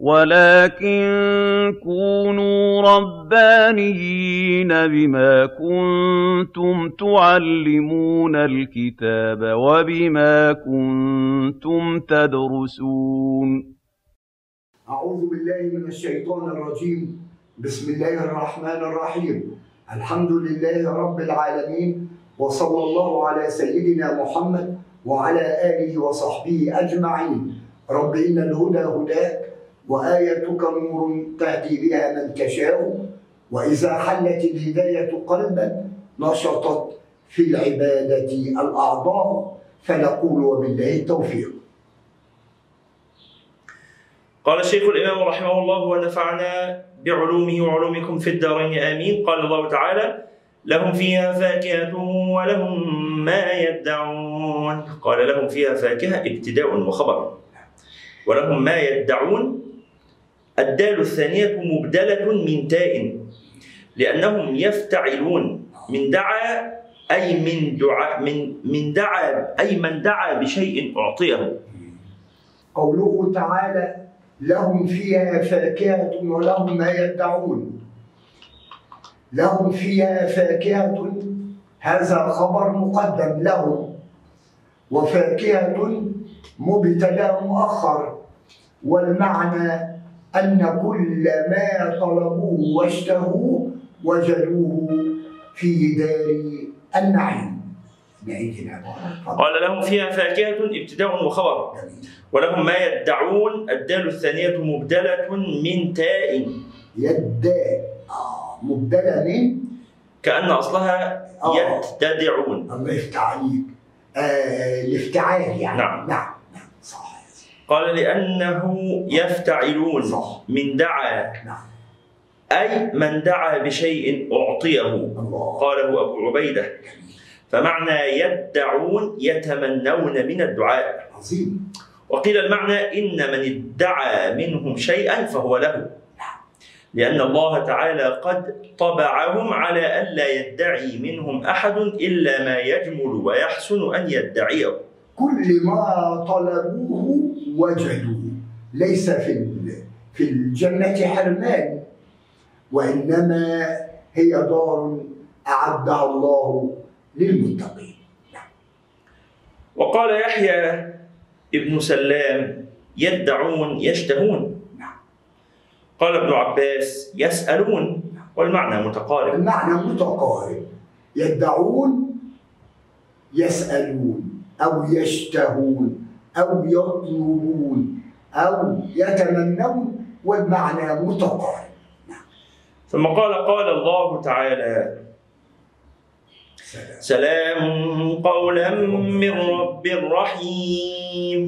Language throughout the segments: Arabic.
وَلَٰكِن كُونُوا رَبَّانِيِّينَ بِمَا كُنتُمْ تُعَلِّمُونَ الْكِتَابَ وَبِمَا كُنتُمْ تَدْرُسُونَ. أعوذ بالله من الشيطان الرجيم. بسم الله الرحمن الرحيم. الحمد لله رب العالمين وصلى الله على سيدنا محمد وعلى آله وصحبه أجمعين. رب إن الهدى هداك وآيتك نور تهدي بها من تشاء وإذا حلت الهداية قلبا نشطت في العبادة الأعضاء فنقول وبالله التوفيق. قال الشيخ الإمام رحمه الله ونفعنا بعلومه وعلومكم في الدارين آمين. قال الله تعالى لهم فيها فاكهة ولهم ما يدعون. قال لهم فيها فاكهة ابتداء وخبر. ولهم ما يدعون الدال الثانية مبدلة من تاء لأنهم يفتعلون من دعا أي من دعاء من من دعا أي من دعا بشيء أعطيه. قوله تعالى لهم فيها فاكهة ولهم ما يدعون. لهم فيها فاكهة هذا خبر مقدم لهم. وفاكهة مبتدا مؤخر والمعنى أن كل ما طلبوه واشتهوه وجدوه في دار النعيم. قال لهم فيها فاكهة ابتداء وخبر. ولهم ما يدعون الدال الثانية مبدلة من تاء. يد. آه مبتدا من؟ كأن أصلها آه. يتدعون الله يفتح عليك آه الافتعال يعني. نعم. نعم. قال لأنه يفتعلون صح. من دعا. نعم. أي من دعا بشيء أعطيه. الله. قاله أبو عبيدة. فمعنى يدعون يتمنون من الدعاء. عظيم. وقيل المعنى إن من ادعى منهم شيئا فهو له. لأن الله تعالى قد طبعهم على ألا يدعي منهم أحد إلا ما يجمل ويحسن أن يدعيه. كل ما طلبوه وجدوه. ليس في في الجنة حرمان وإنما هي دار أعدها الله للمتقين. وقال يحيى ابن سلام يدعون يشتهون. قال ابن عباس يسألون. والمعنى متقارب. المعنى متقارب. يدعون يسألون. أو يشتهون أو يطلبون أو يتمنون والمعنى متقارب. ثم قال قال الله تعالى سلام. قولا من رب رحيم.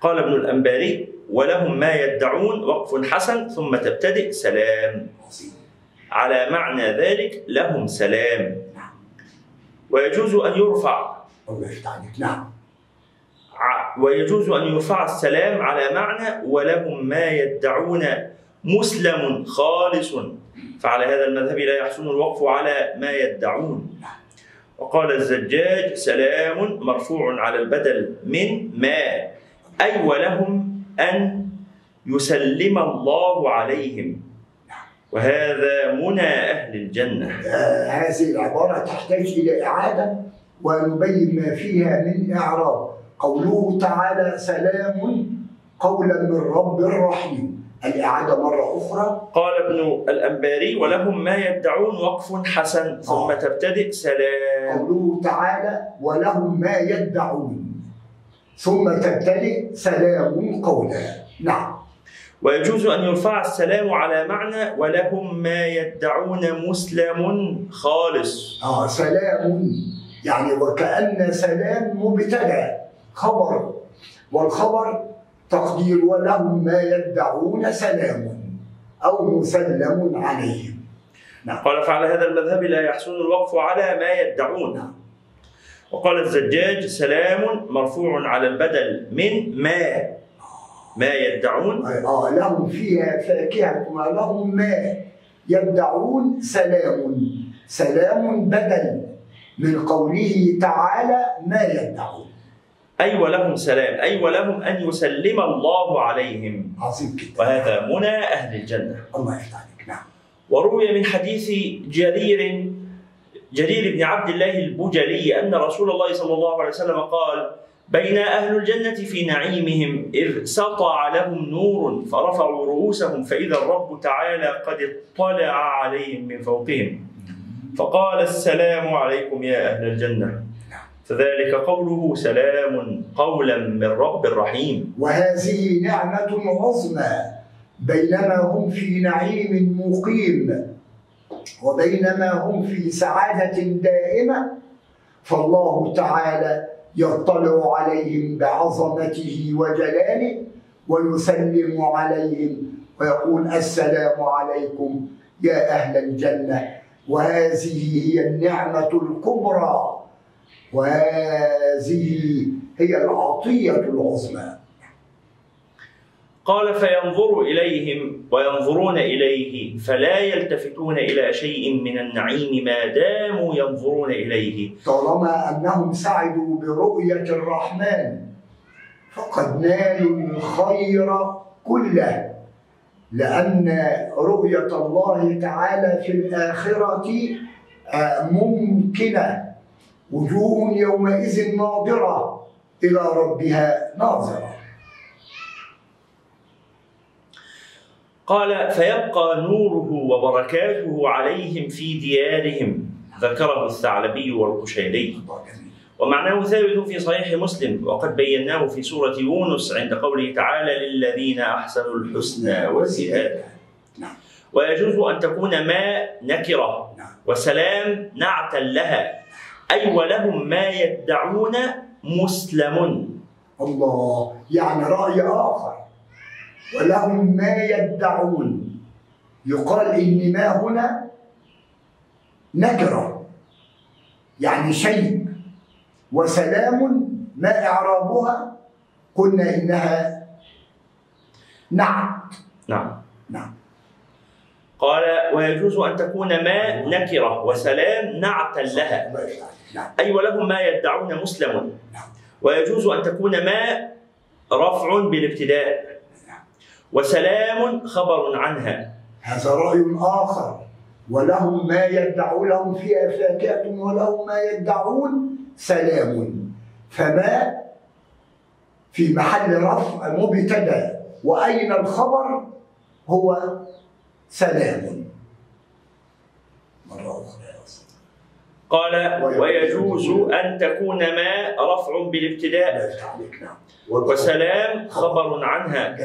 قال ابن الأنباري ولهم ما يدعون وقف حسن ثم تبتدئ سلام. على معنى ذلك لهم سلام. ويجوز أن يرفع الله عليك نعم. ويجوز أن يرفع السلام على معنى ولهم ما يدعون مسلم خالص. فعلى هذا المذهب لا يحسن الوقف على ما يدعون. وقال الزجاج سلام مرفوع على البدل من ما. أي ولهم أن يسلم الله عليهم. وهذا منى أهل الجنة. آه هذه العبارة تحتاج إلى إعادة. ونبين ما فيها من إعراب. قوله تعالى سلام قولا من رب رحيم. الإعادة مرة أخرى. قال ابن الأنباري ولهم ما يدعون وقف حسن ثم آه. تبتدئ سلام. قوله تعالى ولهم ما يدعون ثم تبتدئ سلام قولا. نعم. ويجوز أن يرفع السلام على معنى ولهم ما يدعون مسلم خالص. آه سلام. يعني وكأن سلام مبتدأ خبر والخبر تقدير ولهم ما يدعون سلام أو مسلم عليهم نعم. قال فعلى هذا المذهب لا يحسن الوقف على ما يدعون. نعم. وقال الزجاج سلام مرفوع على البدل من ما ما يدعون. آه لهم فيها فاكهة ولهم ما يدعون سلام. سلام بدل. من قوله تعالى ما يدعون أي ولهم سلام أي ولهم أن يسلم الله عليهم. عظيم جدا. وهذا منى أهل الجنة. الله يفتح عليك نعم. وروي من حديث جرير جرير بن عبد الله البجلي أن رسول الله صلى الله عليه وسلم قال بين أهل الجنة في نعيمهم إذ سطع لهم نور فرفعوا رؤوسهم فإذا الرب تعالى قد اطلع عليهم من فوقهم. فقال السلام عليكم يا أهل الجنة. فذلك قوله سلام قولا من رب رحيم. وهذه نعمة عظمى بينما هم في نعيم مقيم وبينما هم في سعادة دائمة. فالله تعالى يطلع عليهم بعظمته وجلاله ويسلم عليهم ويقول السلام عليكم يا أهل الجنة. وهذه هي النعمة الكبرى. وهذه هي العطية العظمى. قال فينظر إليهم وينظرون إليه فلا يلتفتون إلى شيء من النعيم ما داموا ينظرون إليه. طالما أنهم سعدوا برؤية الرحمن فقد نالوا الخير كله. لأن رؤية الله تعالى في الآخرة آه، ممكنة. وجوه يومئذ ناظرة إلى ربها ناظرة. قال فيبقى نوره وبركاته عليهم في ديارهم. ذكره الثعلبي والقشيري. ومعناه ثابت في صحيح مسلم وقد بيناه في سورة يونس عند قوله تعالى للذين أحسنوا الحسنى وزيادة. نعم. ويجوز أن تكون ما نكرة نعم. وسلام نعتا لها أي ولهم ما يدعون مسلم. الله يعني رأي آخر. ولهم ما يدعون. يقال إن ما هنا نكرة. يعني شيء وسلام ما إعرابها قلنا إنها نعت. نعم. نعم. قال ويجوز أن تكون ما نكرة وسلام نعتا لها. نعم. أي ولهم ما يدعون مسلم. نعم. ويجوز أن تكون ما رفع بالابتداء. وسلام خبر عنها. هذا رأي آخر. ولهم ما يدعون لهم فيها فاكهة ولهم ما يدعون سلام. فما في محل رفع مبتدا وأين الخبر هو سلام. مرة أخرى. قال ويجوز أن تكون ما رفع بالابتداء نعم. وسلام خبر عنها.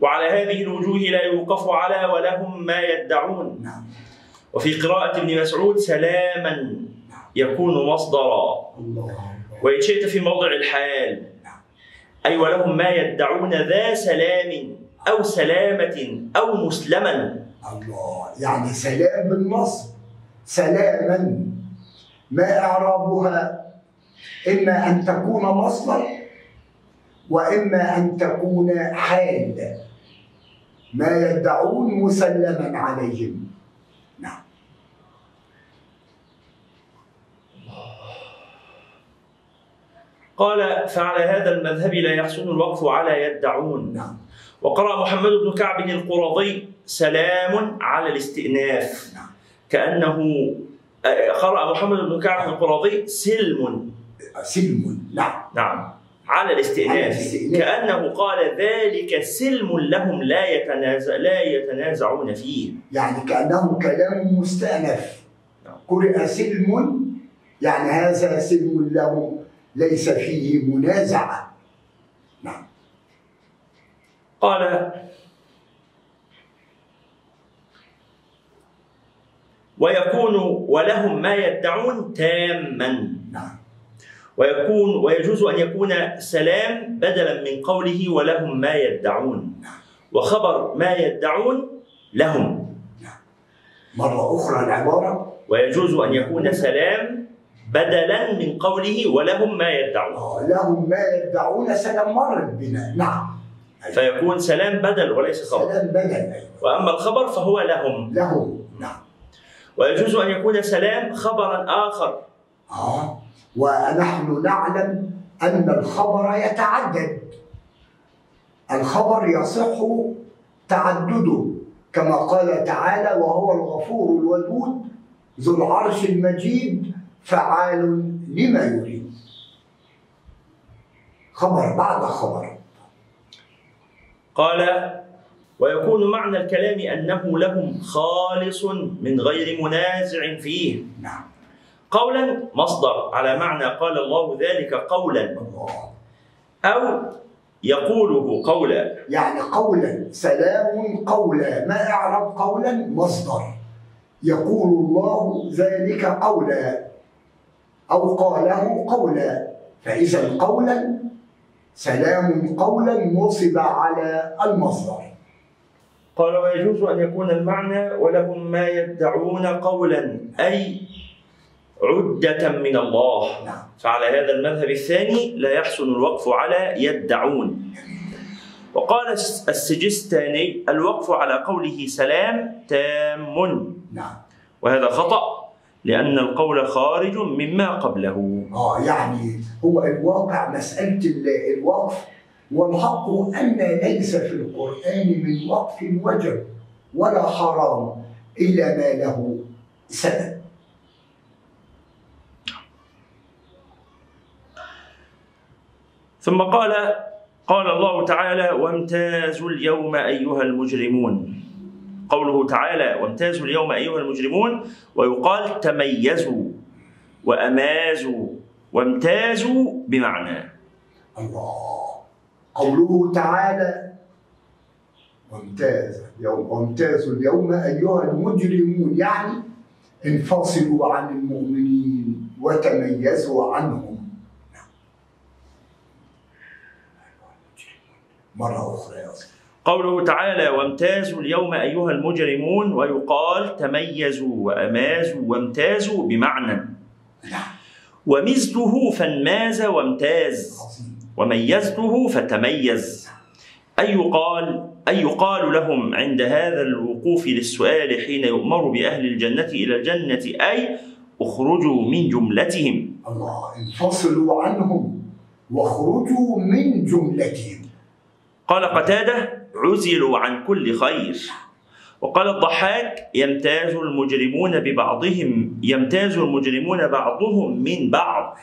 وعلى هذه الوجوه لا يوقف على ولهم ما يدعون. نعم. وفي قراءة ابن مسعود سلاما. يكون مصدرا. وإن شئت في موضع الحال أي ولهم ما يدعون ذا سلام أو سلامة أو مسلما. الله يعني سلام بالنصب سلاما. ما إعرابها؟ إما أن تكون مصدر وإما أن تكون حال. ما يدعون مسلما عليهم نعم قال فعلى هذا المذهب لا يحسن الوقف على يدعون. نعم. وقرأ محمد بن كعب القرظي سلام على الاستئناف. نعم. كأنه آه، قرأ محمد بن كعب القرظي سلم. سلم. نعم. نعم. على الاستئناف. كأنه قال ذلك سلم لهم لا يتنازع لا يتنازعون فيه. يعني كأنه كلام مستأنف. نعم. قرئ سلم يعني هذا سلم لهم. ليس فيه منازعة. نعم. قال ويكون ولهم ما يدعون تاما. نعم. ويكون ويجوز أن يكون سلام بدلا من قوله ولهم ما يدعون. وخبر ما يدعون لهم. مرة أخرى العبارة. ويجوز أن يكون سلام بدلا من قوله ولهم ما يدعون. آه، لهم ما يدعون سلام مرت بنا. نعم. فيكون سلام بدل وليس خبر. سلام بدل. أيوة. وأما الخبر فهو لهم. لهم. نعم. ويجوز أن يكون سلام خبرا آخر. آه. ونحن نعلم أن الخبر يتعدد. الخبر يصح تعدده كما قال تعالى وهو الغفور الودود ذو العرش المجيد فعال لما يريد. خبر بعد خبر. قال ويكون معنى الكلام أنه لهم خالص من غير منازع فيه. نعم. قولا مصدر على معنى قال الله ذلك قولا. أو يقوله قولا. يعني قولا سلام قولا. ما اعرب قولا؟ مصدر. يقول الله ذلك قولا. أو قاله قولا. فإذا قولا سلام قولا نصب على المصدر. قال ويجوز أن يكون المعنى ولهم ما يدعون قولا أي عدة من الله. نعم. فعلى هذا المذهب الثاني لا يحسن الوقف على يدعون. وقال السجستاني الوقف على قوله سلام تام. نعم. وهذا خطأ. لأن القول خارج مما قبله. آه يعني هو الواقع ال- الوقف والحق أن ليس في القرآن من وقف وجب ولا حرام إلا ما له سبب. ثم قال قال الله تعالى وامتازوا اليوم أيها المجرمون. قوله تعالى وامتازوا اليوم أيها المجرمون ويقال تميزوا وأمازوا وامتازوا بمعنى الله. قوله تعالى وامتاز يوم وامتازوا اليوم أيها المجرمون يعني انفصلوا عن المؤمنين وتميزوا عنهم. مرة أخرى يا أخي. قوله تعالى وامتازوا اليوم أيها المجرمون ويقال تميزوا وأمازوا وامتازوا بمعنى ومزته فانماز وامتاز وميزته فتميز أي يقال أي يقال لهم عند هذا الوقوف للسؤال حين يؤمر بأهل الجنة إلى الجنة أي اخرجوا من جملتهم الله انفصلوا عنهم واخرجوا من جملتهم. قال قتادة عزلوا عن كل خير. وقال الضحاك يمتاز المجرمون ببعضهم يمتاز المجرمون بعضهم من بعض.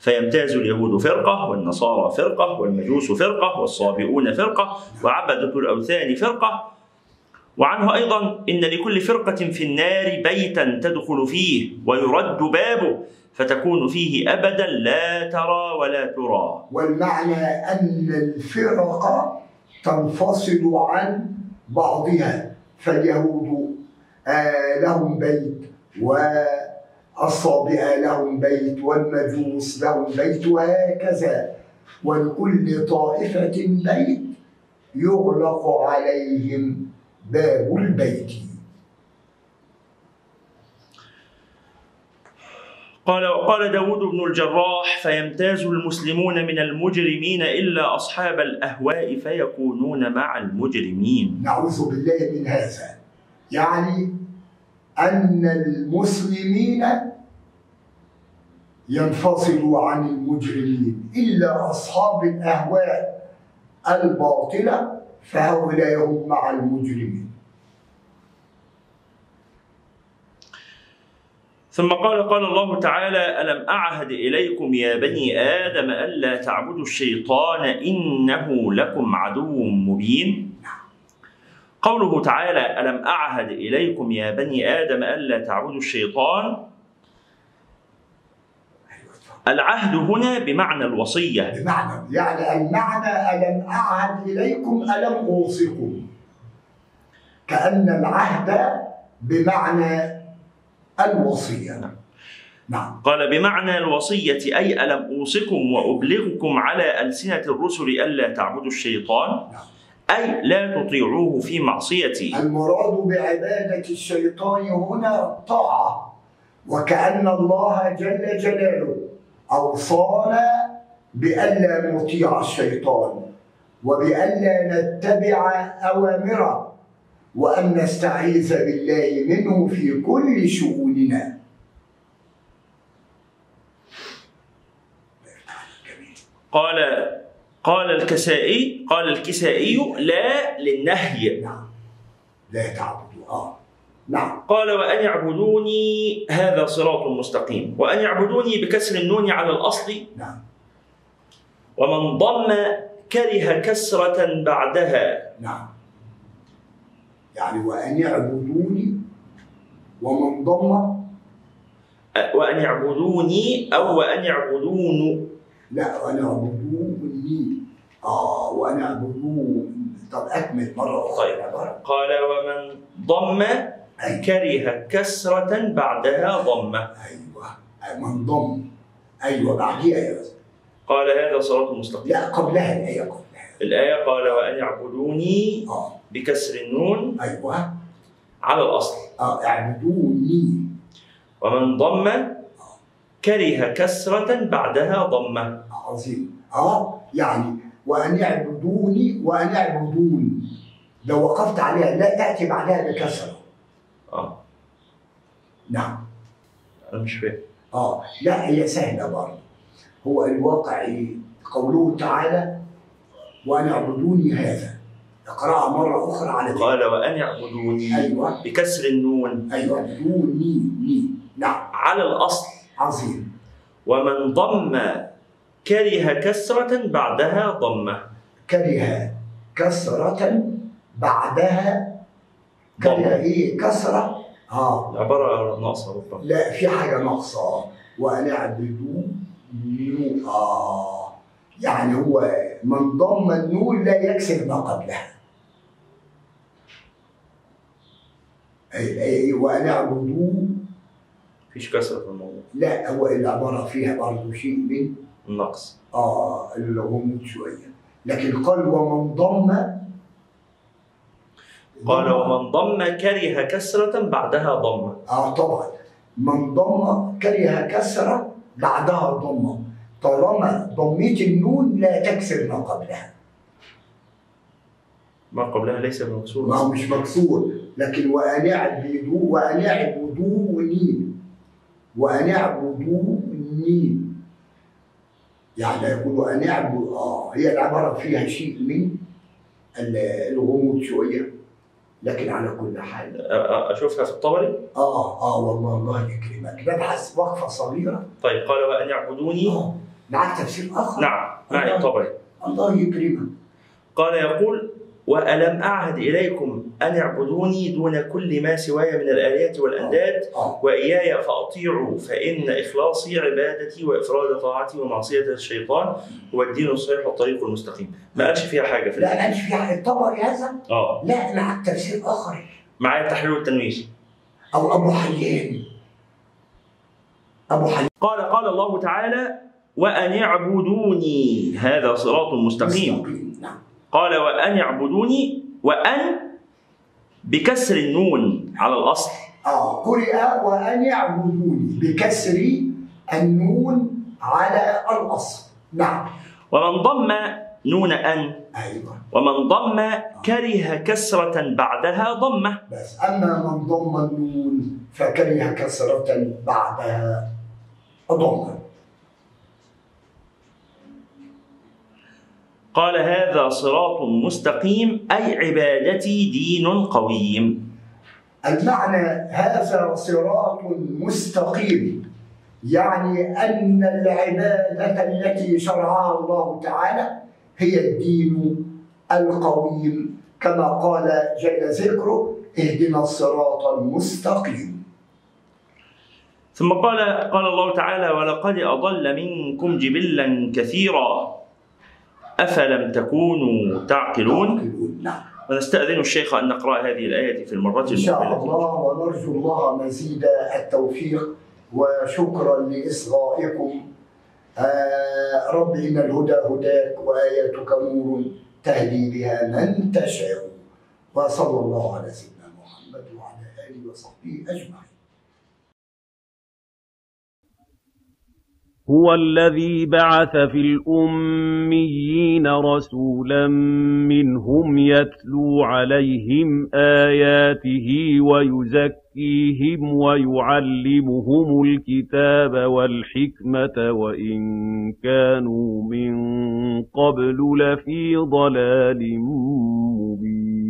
فيمتاز اليهود فرقة والنصارى فرقة والمجوس فرقة والصابئون فرقة وعبدة الأوثان فرقة. وعنه أيضا إن لكل فرقة في النار بيتا تدخل فيه ويرد بابه فتكون فيه أبدا لا ترى ولا ترى. والمعنى أن الفرق تنفصل عن بعضها فاليهود آه لهم بيت والصابئة لهم بيت والمجوس لهم بيت وهكذا. ولكل طائفة بيت يغلق عليهم باب البيت. قال وقال داود بن الجراح فيمتاز المسلمون من المجرمين إلا أصحاب الأهواء فيكونون مع المجرمين. نعوذ بالله من هذا. يعني أن المسلمين ينفصلوا عن المجرمين إلا أصحاب الأهواء الباطلة فهؤلاء هم مع المجرمين. ثم قال قال الله تعالى ألم أعهد إليكم يا بني آدم ألا تعبدوا الشيطان إنه لكم عدو مبين؟ قوله تعالى ألم أعهد إليكم يا بني آدم ألا تعبدوا الشيطان؟ العهد هنا بمعنى الوصية. بمعنى يعني المعنى ألم أعهد إليكم ألم أوصكم كأن العهد بمعنى الوصية. نعم. قال بمعنى الوصية أي ألم أوصكم وأبلغكم على ألسنة الرسل ألا تعبدوا الشيطان؟ أي لا تطيعوه في معصيتي. المراد بعبادة الشيطان هنا طاعة. وكأن الله جل جلاله أوصانا بألا نطيع الشيطان وبألا نتبع أوامره وأن نستعيذ بالله منه في كل شؤوننا قال قال الكسائي قال الكسائي لا للنهي. نعم. لا تعبدوا آه. نعم. قال وأن يعبدوني هذا صراط مستقيم. وأن يعبدوني بكسر النون على الأصل. نعم. ومن ضم كره كسرة بعدها. نعم. يعني وأن يعبدوني ومن ضم وأن يعبدوني أو وأن يعبدون. لا وأن يعبدوني. آه وأن يعبدون. طب أكمل مرة أخرى. طيب. قال ومن ضم أيوه. كره كسرة بعدها ضمة أيوه. من ضم. أيوه بعديها يا أستاذ. قال هذا صراط مستقيم. لا قبلها الآية قبلها. الآية قال وأن يعبدوني آه. بكسر النون. أيوه. على الأصل. آه اعبدوني ومن ضم كره كسرة بعدها ضمة عظيم. آه يعني وأن يعبدوني وأن يعبدون لو وقفت عليها لا تأتي بعدها بكسرة. آه. نعم. أنا مش فاهم. آه لا هي سهلة برضه. هو الواقع إيه؟ قوله تعالى وأن اعبدوني هذا. اقرأها مرة أخرى على ذلك. قال وأن يعبدوني أيوه. بكسر النون. اعبدوني ني نعم. على الأصل. عظيم. ومن ضم كره كسرة بعدها ضمة كره كسرة بعدها كره ضمة. إيه؟ كسرة؟ آه. العبارة ناقصة ربما لا في حاجة ناقصة. وأن اعبدوا نو آه. يعني هو من ضم النون لا يكسر ما قبلها. وأن اعبدوا مفيش كسرة في الموضوع. لا هو العبارة فيها برضه شيء من النقص. آه الغموض شوية. لكن قال ومن ضم. قال ومن ضم كره كسرة بعدها ضمة آه طبعا. من ضم كره كسرة بعدها ضمة طالما ضميت النون لا تكسر ما قبلها. ما قبلها ليس بمكسور ما هو مش مكسور لكن وأن اعبدوا وأن اعبدوني. وأن اعبدوني. يعني يقول وأن اعبد آه هي العبارة فيها شيء من ال- الغموض شوية لكن على كل حال. أشوفها في الطبري؟ آه آه والله الله يكرمك. نبحث وقفة صغيرة. طيب قال وأن يعبدوني آه معك تفسير آخر؟ نعم معي الطبري. الله يكرمك. قال يقول وألم أعهد إليكم أن اعبدوني دون كل ما سواي من الآلهة والأنداد آه. وإياي فأطيعوا فإن إخلاصي عبادتي وإفراد طاعتي ومعصية الشيطان هو الدين الصحيح والطريق المستقيم. ما قالش فيها حاجة في لا قالش في حاجة. الطبري هذا آه. لا معك تفسير آخر معايا التحرير والتنوير أو أبو حيان أبو حيان قال قال الله تعالى وأن اعبدوني. هذا صراط مستقيم. مستقيم. نعم. قال وأن يعبدوني وأن بكسر النون على الأصل. آه قرئ وأن يعبدوني بكسر النون على الأصل. نعم. ومن ضم نون أن. أيوه. ومن ضم كره كسرة بعدها ضمة. بس أما من ضم النون فكره كسرة بعدها ضمة. قال هذا صراط مستقيم أي عبادتي دين قويم. المعنى هذا صراط مستقيم يعني أن العبادة التي شرعها الله تعالى هي الدين القويم. كما قال جل ذكره اهدنا الصراط المستقيم. ثم قال قال الله تعالى ولقد أضل منكم جبلا كثيرا. أفلم تكونوا تعقلون؟ نعم. ونستأذن الشيخ أن نقرأ هذه الآية في المرة إن شاء المقبلة. الله ونرجو الله مزيد التوفيق وشكرا لإصغائكم. آه رب إن الهدى هداك وآياتك نور تهدي بها من تشاء. وصلى الله على سيدنا محمد وعلى آله. وصحبه أجمعين. هُوَ الَّذِي بَعَثَ فِي الْأُمِّيِّينَ رَسُولًا مِّنْهُمْ يَتْلُو عَلَيْهِمْ آيَاتِهِ وَيُزَكِّيهِمْ وَيُعَلِّمُهُمُ الْكِتَابَ وَالْحِكْمَةَ وَإِن كَانُوا مِن قَبْلُ لَفِي ضَلَالٍ مُّبِينٍ.